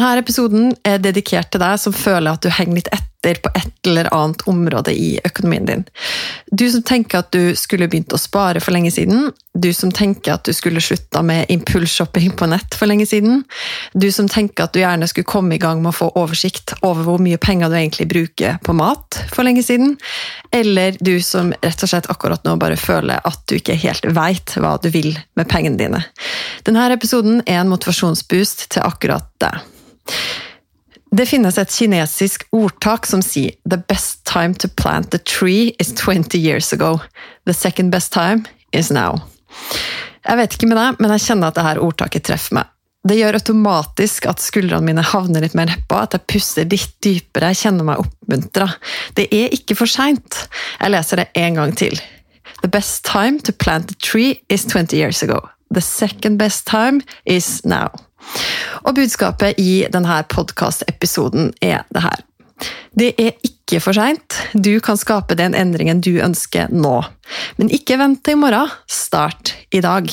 Denne episoden er dedikert til deg som føler at du henger litt etter på et eller annet område i økonomien din. Du som tenker at du skulle begynt å spare for lenge siden. Du som tenker at du skulle slutta med impulsshopping på nett for lenge siden. Du som tenker at du gjerne skulle komme i gang med å få oversikt over hvor mye penger du egentlig bruker på mat for lenge siden. Eller du som rett og slett akkurat nå bare føler at du ikke helt veit hva du vil med pengene dine. Denne episoden er en motivasjonsboost til akkurat det. Det finnes et kinesisk ordtak som sier «The best time to plant a tree is 20 years ago. The second best time is now». Jeg vet ikke med deg, men jeg kjenner at dette ordtaket treffer meg. Det gjør automatisk at skuldrene mine havner litt mer nedpå, at jeg puster litt dypere, jeg kjenner meg oppmuntra. Det er ikke for seint. Jeg leser det en gang til. The best time to plant a tree is 20 years ago. The second best time is now. Og budskapet i denne podkastepisoden er det her. Det er ikke for seint. Du kan skape den endringen du ønsker nå. Men ikke vent til i morgen. Start i dag.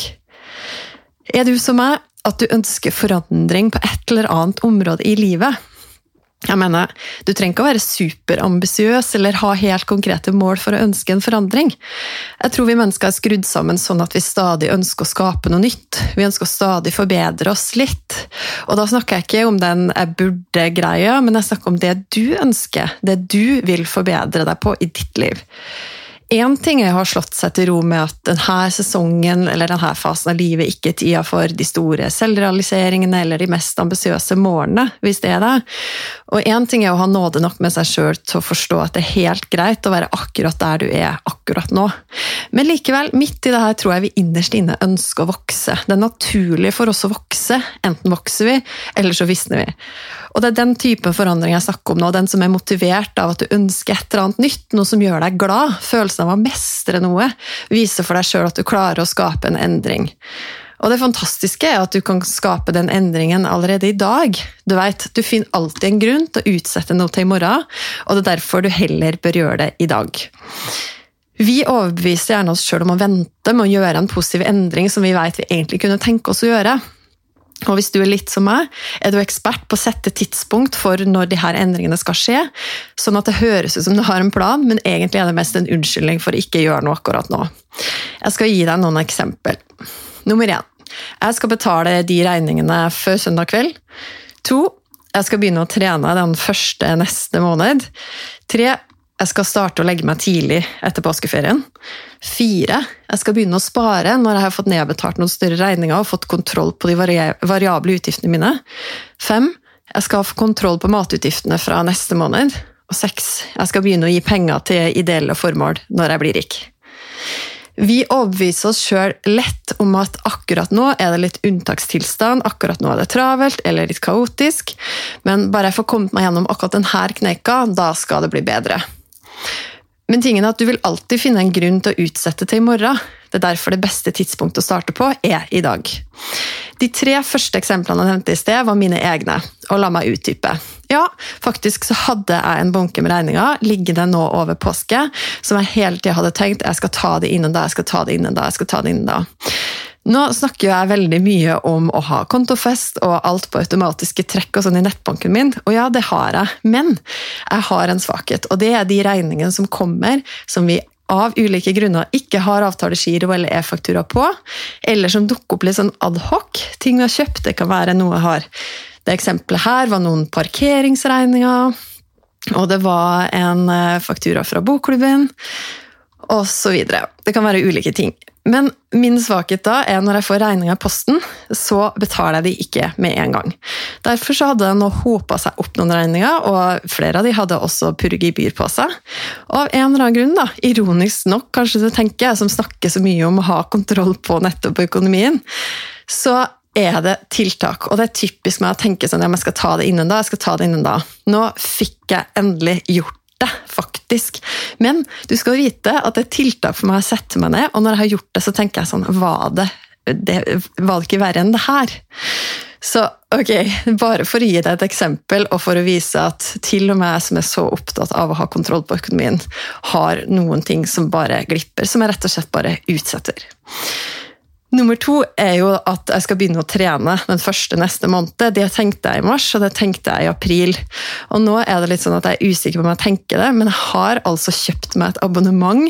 Er du som meg, at du ønsker forandring på et eller annet område i livet? Jeg mener, Du trenger ikke å være superambisiøs eller ha helt konkrete mål for å ønske en forandring. Jeg tror vi mennesker er skrudd sammen sånn at vi stadig ønsker å skape noe nytt. Vi ønsker å stadig forbedre oss litt. Og da snakker jeg ikke om den jeg burde-greia, men jeg snakker om det du ønsker, det du vil forbedre deg på i ditt liv. Én ting er å ha slått seg til ro med at denne sesongen eller denne fasen av livet ikke er tida for de store selvrealiseringene eller de mest ambisiøse målene, hvis det er det. Og én ting er å ha nåde nok med seg sjøl til å forstå at det er helt greit å være akkurat der du er akkurat nå. Men likevel, midt i det her tror jeg vi innerst inne ønsker å vokse. Det er naturlig for oss å vokse. Enten vokser vi, eller så visner vi. Og det er den typen forandring jeg snakker om nå, den som er motivert av at du ønsker et eller annet nytt, noe som gjør deg glad, følelsen av å mestre noe, vise for deg sjøl at du klarer å skape en endring. Og det fantastiske er at du kan skape den endringen allerede i dag. Du vet, du finner alltid en grunn til å utsette noe til i morgen, og det er derfor du heller bør gjøre det i dag. Vi overbeviser gjerne oss sjøl om å vente med å gjøre en positiv endring som vi vet vi egentlig kunne tenke oss å gjøre. Og hvis du er litt som meg, er du ekspert på å sette tidspunkt for når de her endringene skal skje, sånn at det høres ut som du har en plan, men egentlig er det mest en unnskyldning for å ikke gjøre noe akkurat nå. Jeg skal gi deg noen eksempel. Nummer én. Jeg skal betale de regningene før søndag kveld. To. Jeg skal begynne å trene den første neste måned. Tre. Jeg skal starte å legge meg tidlig etter påskeferien. Fire. Jeg skal begynne å spare når jeg har fått nedbetalt noen større regninger og fått kontroll på de variable utgiftene mine. Fem. Jeg skal få kontroll på matutgiftene fra neste måned. Og seks. Jeg skal begynne å gi penger til ideelle formål når jeg blir rik. Vi overbeviser oss sjøl lett om at akkurat nå er det litt unntakstilstand, akkurat nå er det travelt eller litt kaotisk, men bare jeg får kommet meg gjennom akkurat denne kneika, da skal det bli bedre. Men tingen er at du vil alltid finne en grunn til å utsette til i morgen. Det er derfor det beste tidspunktet å starte på er i dag. De tre første eksemplene jeg nevnte i sted, var mine egne, og la meg utdype. Ja, faktisk så hadde jeg en bunke med regninger liggende nå over påske, som jeg hele tida hadde tenkt jeg skal ta det innen da, jeg skal ta det innen da, jeg skal ta det innen da. Nå snakker jeg veldig mye om å ha kontofest og alt på automatiske trekk og sånn i nettbanken min, og ja, det har jeg, men jeg har en svakhet, og det er de regningene som kommer som vi av ulike grunner ikke har avtalegiro eller e-faktura på, eller som dukker opp litt sånn adhoc. Ting vi har kjøpt, det kan være noe jeg har. Det eksempelet her var noen parkeringsregninger, og det var en eh, faktura fra bokklubben, osv. Det kan være ulike ting. Men min svakhet da er når jeg får regninga i posten, så betaler jeg de ikke med en gang. Derfor så hadde det nå hopa seg opp noen regninger, og flere av de hadde også purgebyr på seg. Og av en eller annen grunn, da, ironisk nok kanskje det tenker jeg, som snakker så mye om å ha kontroll på nettopp økonomien, så er det tiltak. Og det er typisk meg å tenke sånn at jeg skal ta det innen da, jeg skal ta det innen da. Nå fikk jeg endelig gjort faktisk. Men du skal vite at det er tiltak for meg å sette meg ned, og når jeg har gjort det, så tenker jeg sånn Var det, det, var det ikke verre enn det her? Så ok, bare for å gi deg et eksempel, og for å vise at til og med jeg som er så opptatt av å ha kontroll på økonomien, har noen ting som bare glipper, som jeg rett og slett bare utsetter. Nummer to er jo at jeg skal begynne å trene den første neste måned. Det tenkte jeg i mars, og det tenkte jeg i april. Og nå er det litt sånn at jeg er usikker på om jeg tenker det, men jeg har altså kjøpt meg et abonnement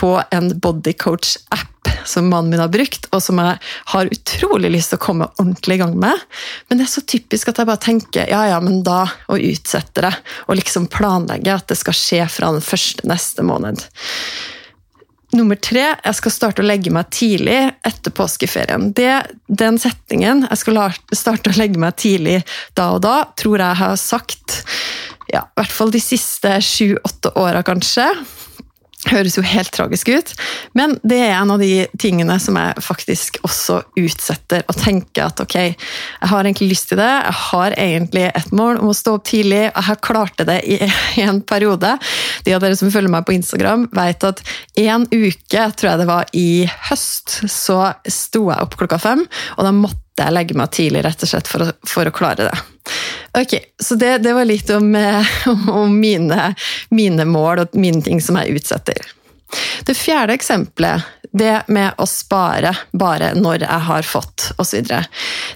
på en bodycoach-app som mannen min har brukt, og som jeg har utrolig lyst til å komme ordentlig i gang med. Men det er så typisk at jeg bare tenker ja, ja, men da, og utsetter det. Og liksom planlegger at det skal skje fra den første neste måned. Nummer tre, jeg skal starte å legge meg tidlig etter påskeferien. Det, den setningen, jeg skal starte å legge meg tidlig da og da, tror jeg har sagt ja, i hvert fall de siste sju-åtte åra, kanskje. Høres jo helt tragisk ut, men det er en av de tingene som jeg faktisk også utsetter. Og tenker at ok, jeg har egentlig lyst til det, jeg har egentlig et mål om å stå opp tidlig. og Jeg har klart det i, en periode. De av dere som følger meg på Instagram, vet at en uke, tror jeg det var i høst, så sto jeg opp klokka fem, og da måtte jeg legge meg tidlig rett og slett for å, for å klare det. Ok, Så det, det var litt om, eh, om mine, mine, mål og mine ting som jeg utsetter. Det fjerde eksempelet, det med å spare bare når jeg har fått osv.,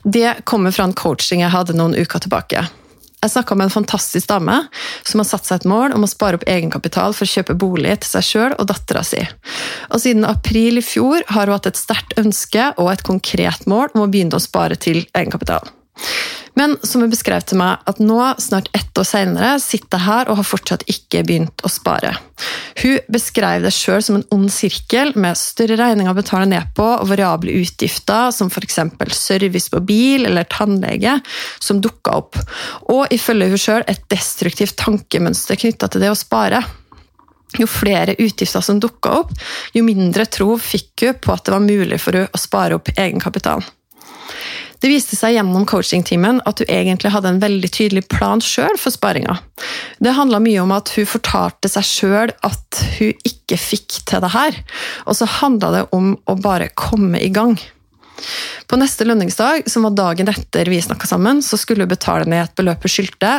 det kommer fra en coaching jeg hadde noen uker tilbake. Jeg snakka med en fantastisk dame som har satt seg et mål om å spare opp egenkapital for å kjøpe bolig til seg sjøl og dattera si. Og siden april i fjor har hun hatt et sterkt ønske og et konkret mål om å begynne å spare til egenkapital. Men som hun beskrev til meg, at nå, snart ett år senere, sitter jeg her og har fortsatt ikke begynt å spare. Hun beskrev det sjøl som en ond sirkel med større regninger å betale ned på og variable utgifter som f.eks. service på bil eller tannlege, som dukka opp. Og ifølge hun sjøl et destruktivt tankemønster knytta til det å spare. Jo flere utgifter som dukka opp, jo mindre tro fikk hun på at det var mulig for hun å spare opp egenkapitalen. Det viste seg gjennom coachingtimen at hun egentlig hadde en veldig tydelig plan sjøl for sparinga. Det handla mye om at hun fortalte seg sjøl at hun ikke fikk til det her, og så handla det om å bare komme i gang. På neste lønningsdag, som var dagen etter vi snakka sammen, så skulle hun betale ned et beløp hun skyldte,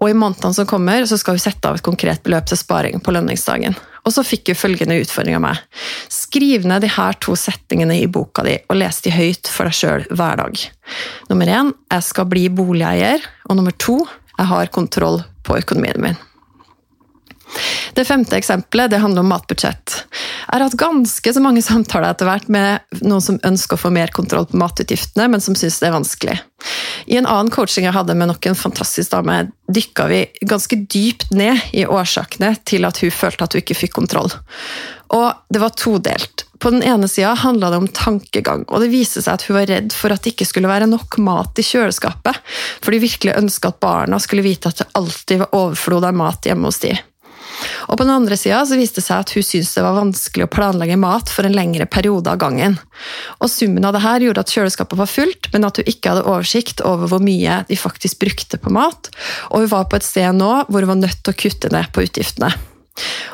og i månedene som kommer, så skal hun sette av et konkret beløp til sparing på lønningsdagen. Og så fikk hun følgende utfordring av meg. Skriv ned de her to settingene i boka di, og les de høyt for deg sjøl hver dag. Nummer én jeg skal bli boligeier. Og nummer to jeg har kontroll på økonomien min. Det femte eksempelet det handler om matbudsjett. Jeg har hatt ganske så mange samtaler etter hvert med noen som ønsker å få mer kontroll på matutgiftene, men som syns det er vanskelig. I en annen coaching jeg hadde med nok en fantastisk dame, dykka vi ganske dypt ned i årsakene til at hun følte at hun ikke fikk kontroll. Og det var todelt. På den ene sida handla det om tankegang, og det viste seg at hun var redd for at det ikke skulle være nok mat i kjøleskapet, for de virkelig ønska at barna skulle vite at det alltid var overflod av mat hjemme hos de. Og på den andre sida viste det seg at hun syntes det var vanskelig å planlegge mat for en lengre periode av gangen. Og Summen av det her gjorde at kjøleskapet var fullt, men at hun ikke hadde oversikt over hvor mye de faktisk brukte på mat, og hun var på et sted nå hvor hun var nødt til å kutte ned på utgiftene.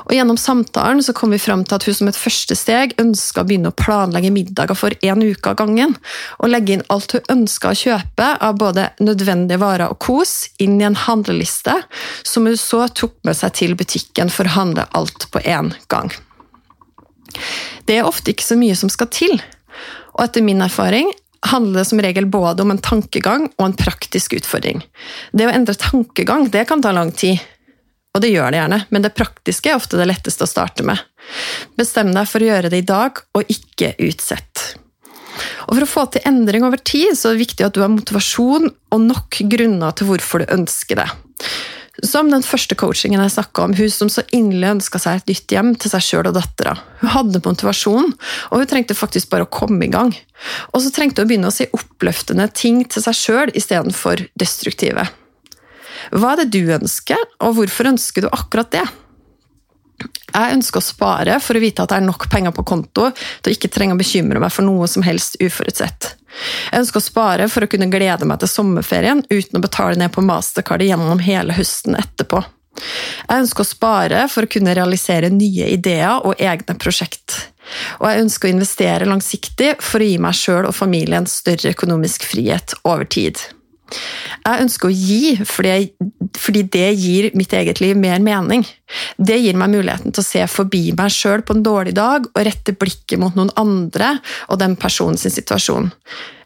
Og Gjennom samtalen så kom vi fram til at hun som et første steg ønska å begynne å planlegge middager for én uke av gangen, og legge inn alt hun ønska å kjøpe av både nødvendige varer og kos inn i en handleliste, som hun så tok med seg til butikken for å handle alt på én gang. Det er ofte ikke så mye som skal til, og etter min erfaring handler det som regel både om en tankegang og en praktisk utfordring. Det å endre tankegang det kan ta lang tid, og det gjør det gjerne, men det praktiske er ofte det letteste å starte med. Bestem deg for å gjøre det i dag, og ikke utsett. Og For å få til endring over tid så er det viktig at du har motivasjon og nok grunner til hvorfor du ønsker det. Som den første coachingen jeg snakka om, hun som så inderlig ønska seg et nytt hjem til seg sjøl og dattera. Hun hadde motivasjon, og hun trengte faktisk bare å komme i gang. Og så trengte hun å begynne å si oppløftende ting til seg sjøl istedenfor destruktive. Hva er det du ønsker, og hvorfor ønsker du akkurat det? Jeg ønsker å spare for å vite at det er nok penger på konto til å ikke trenge å bekymre meg for noe som helst uforutsett. Jeg ønsker å spare for å kunne glede meg til sommerferien uten å betale ned på mastercardet gjennom hele høsten etterpå. Jeg ønsker å spare for å kunne realisere nye ideer og egne prosjekt. Og jeg ønsker å investere langsiktig for å gi meg sjøl og familien større økonomisk frihet over tid. Jeg ønsker å gi fordi, fordi, det gir mitt eget liv mer mening. Det gir meg muligheten til å se forbi meg sjøl på en dårlig dag og rette blikket mot noen andre og den personens situasjon.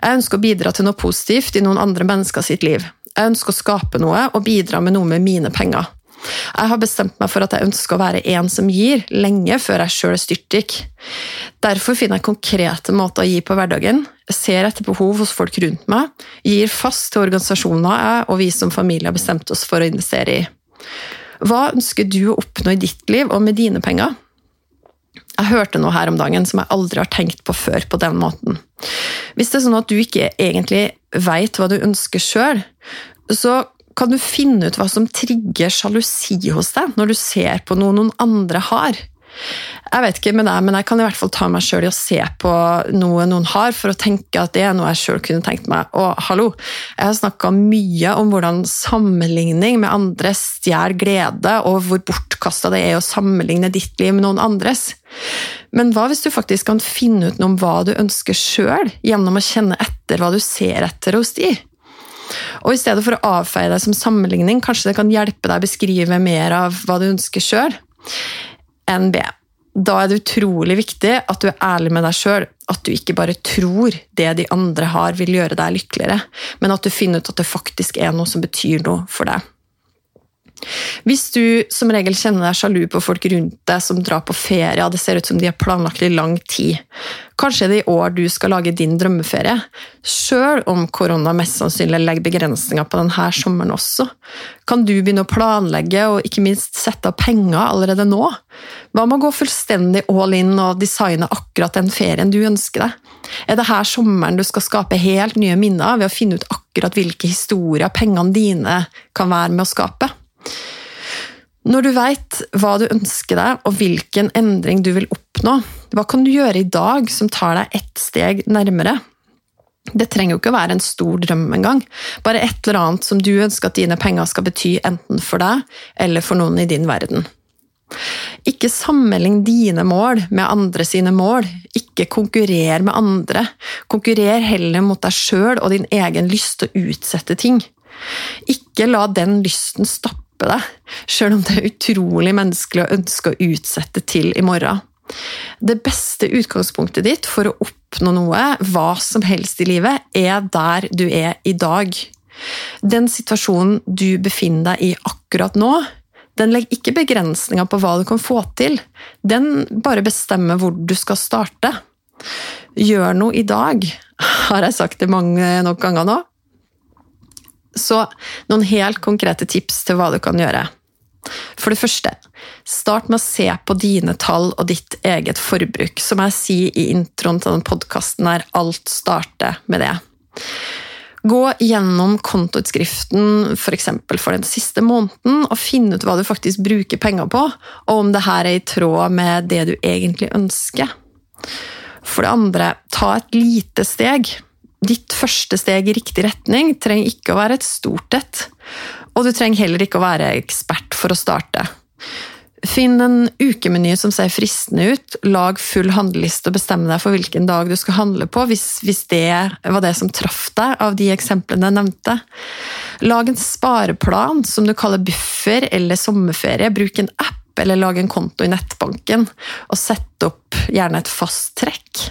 Jeg ønsker å bidra til noe positivt i noen andre mennesker sitt liv. Jeg ønsker å skape noe og bidra med noe med mine penger. Jeg har bestemt meg for at jeg ønsker å være en som gir, lenge før jeg sjøl er styrtrik. Derfor finner jeg konkrete måter å gi på hverdagen, ser etter behov hos folk rundt meg, gir fast til organisasjoner jeg og vi som familie har bestemt oss for å investere i. Hva ønsker du å oppnå i ditt liv og med dine penger? Jeg hørte noe her om dagen som jeg aldri har tenkt på før på den måten. Hvis det er sånn at du ikke egentlig veit hva du ønsker sjøl, så kan du finne ut hva som trigger sjalusi hos deg når du ser på noe noen andre har. Jeg vet ikke med deg, men jeg kan i hvert fall ta meg sjøl i å se på noe noen har, for å tenke at det er noe jeg sjøl kunne tenkt meg. Og hallo, jeg har snakka mye om hvordan sammenligning med andre stjeler glede, og hvor bortkasta det er å sammenligne ditt liv med noen andres. Men hva hvis du faktisk kan finne ut noe om hva du ønsker sjøl, gjennom å kjenne etter hva du ser etter hos de? Og i stedet for å avfeie deg som sammenligning, kanskje det kan hjelpe deg å beskrive mer av hva du ønsker sjøl. NB. Da er det utrolig viktig at du er ærlig med deg sjøl. At du ikke bare tror det de andre har vil gjøre deg lykkeligere, men at du finner ut at det faktisk er noe som betyr noe for deg. Hvis du som regel kjenner deg sjalu på folk rundt deg som drar på ferie, og det ser ut som de har planlagt i lang tid, kanskje det er i år du skal lage din drømmeferie, sjøl om korona mest sannsynlig legger begrensninger på denne sommeren også, kan du begynne å planlegge og ikke minst sette av penger allerede nå? Hva med å gå fullstendig all in og designe akkurat den ferien du ønsker deg? Er det her sommeren du skal skape helt nye minner ved å finne ut akkurat hvilke historier pengene dine kan være med å skape? Når du veit hva du ønsker deg, og hvilken endring du vil oppnå, hva kan du gjøre i dag som tar deg ett steg nærmere? Det trenger jo ikke å være en stor drøm engang, bare et eller annet som du ønsker at dine penger skal bety enten for deg eller for noen i din verden. Ikke sammenlign dine mål med andre sine mål, ikke konkurrer med andre. Konkurrer heller mot deg sjøl og din egen lyst til å utsette ting. Ikke la den lysten stoppe stoppe det, sjøl om det er utrolig menneskelig å ønske å utsette til i morgen. Det beste utgangspunktet ditt for å oppnå noe, hva som helst i livet, er der du er i dag. Den situasjonen du befinner deg i akkurat nå, den legger ikke begrensninger på hva du kan få til. Den bare bestemmer hvor du skal starte. Gjør noe i dag, har jeg sagt det mange nok ganger nå. Så noen helt konkrete tips til hva du kan gjøre. For det første, start med å se på dine tall og ditt eget forbruk. Som jeg sier i introen til denne podkasten, er alt starter med det. Gå gjennom kontoutskriften. For, for den siste måneden og finn ut hva du faktisk bruker penger på, og om det her er i tråd med det du egentlig ønsker. For det andre, ta et lite steg. Ditt første steg i riktig retning trenger ikke å være et stort et, og du trenger heller ikke å være ekspert for å starte. Finn en ukemeny som ser fristende ut, lag full handleliste og bestemme deg for hvilken dag du skal handle på, hvis, hvis det var det som traff deg av de eksemplene jeg nevnte. Lag en spareplan som du kaller buffer eller sommerferie. Bruk en app eller lag en konto i nettbanken, og sett opp gjerne et fast trekk.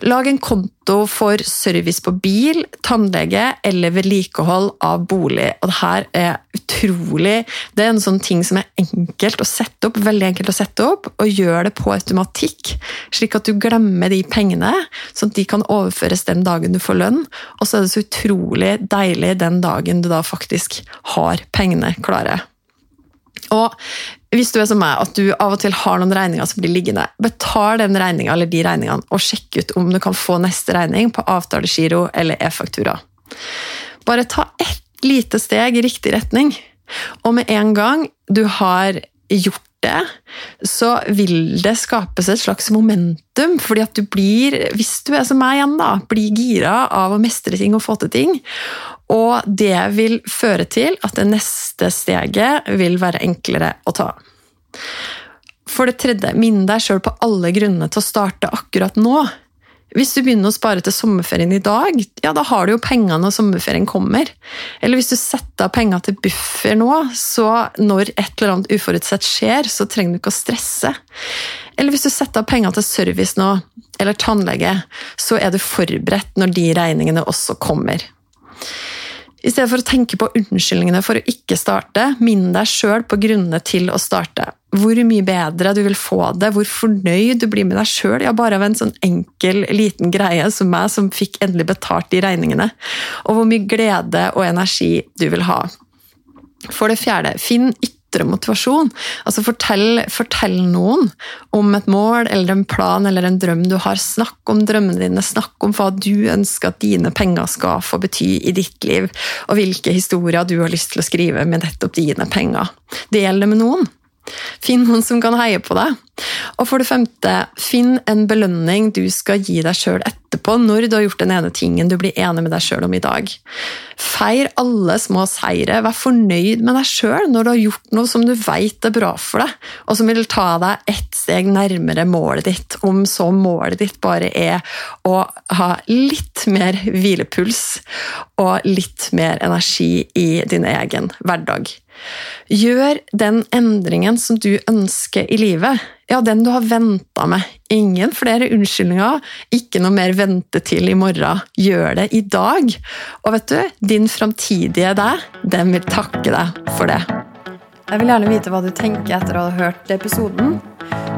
Lag en konto for service på bil, tannlege eller vedlikehold av bolig. Og det her er utrolig Det er en sånn ting som er enkelt å sette opp, veldig enkelt å sette opp, og gjør det på automatikk, slik at du glemmer de pengene, sånn at de kan overføres den dagen du får lønn. Og så er det så utrolig deilig den dagen du da faktisk har pengene klare. Og hvis du er som meg, at du av og til har noen regninger som blir liggende, betal den regninga eller de regningene, og sjekk ut om du kan få neste regning på avtalegiro eller e-faktura. Bare ta ett lite steg i riktig retning, og med en gang du har gjort det, så vil det skapes et slags momentum. fordi at du blir, hvis du er som meg igjen, da, blir gira av å mestre ting og få til ting. Og det vil føre til at det neste steget vil være enklere å ta. For det tredje, minn deg sjøl på alle grunnene til å starte akkurat nå. Hvis du begynner å spare til sommerferien i dag, ja, da har du jo penger når sommerferien kommer. Eller hvis du setter av penger til buffer nå, så når et eller annet uforutsett skjer, så trenger du ikke å stresse. Eller hvis du setter av penger til service nå, eller tannlege, så er du forberedt når de regningene også kommer. I stedet for å tenke på unnskyldningene for å ikke starte, minn deg sjøl på grunnene til å starte. Hvor mye bedre du vil få det, hvor fornøyd du blir med deg sjøl. Ja, bare av en sånn enkel, liten greie som meg, som fikk endelig betalt de regningene. Og hvor mye glede og energi du vil ha. For det fjerde, finn ytre motivasjon. Altså fortell, fortell, noen om et mål eller en plan eller en drøm du har. Snakk om drømmene dine, snakk om hva du ønsker at dine penger skal få bety i ditt liv, og hvilke historier du har lyst til å skrive med nettopp dine penger. Del det med noen. Finn noen som kan heie på deg. Og for det femte, finn en belønning du skal gi deg sjøl etterpå, når du har gjort den ene tingen du blir enig med deg sjøl om i dag. Feir alle små seire, vær fornøyd med deg sjøl når du har gjort noe som du veit er bra for deg, og som vil ta deg ett steg nærmere målet ditt, om så målet ditt bare er å ha litt mer hvilepuls og litt mer energi i din egen hverdag. Gjør den endringen som du ønsker i livet. Ja, den du har venta med. Ingen flere unnskyldninger, ikke noe mer vente til i morgen. Gjør det i dag. Og vet du, din framtidige deg, den vil takke deg for det. Jeg vil gjerne vite hva du tenker etter å ha hørt episoden.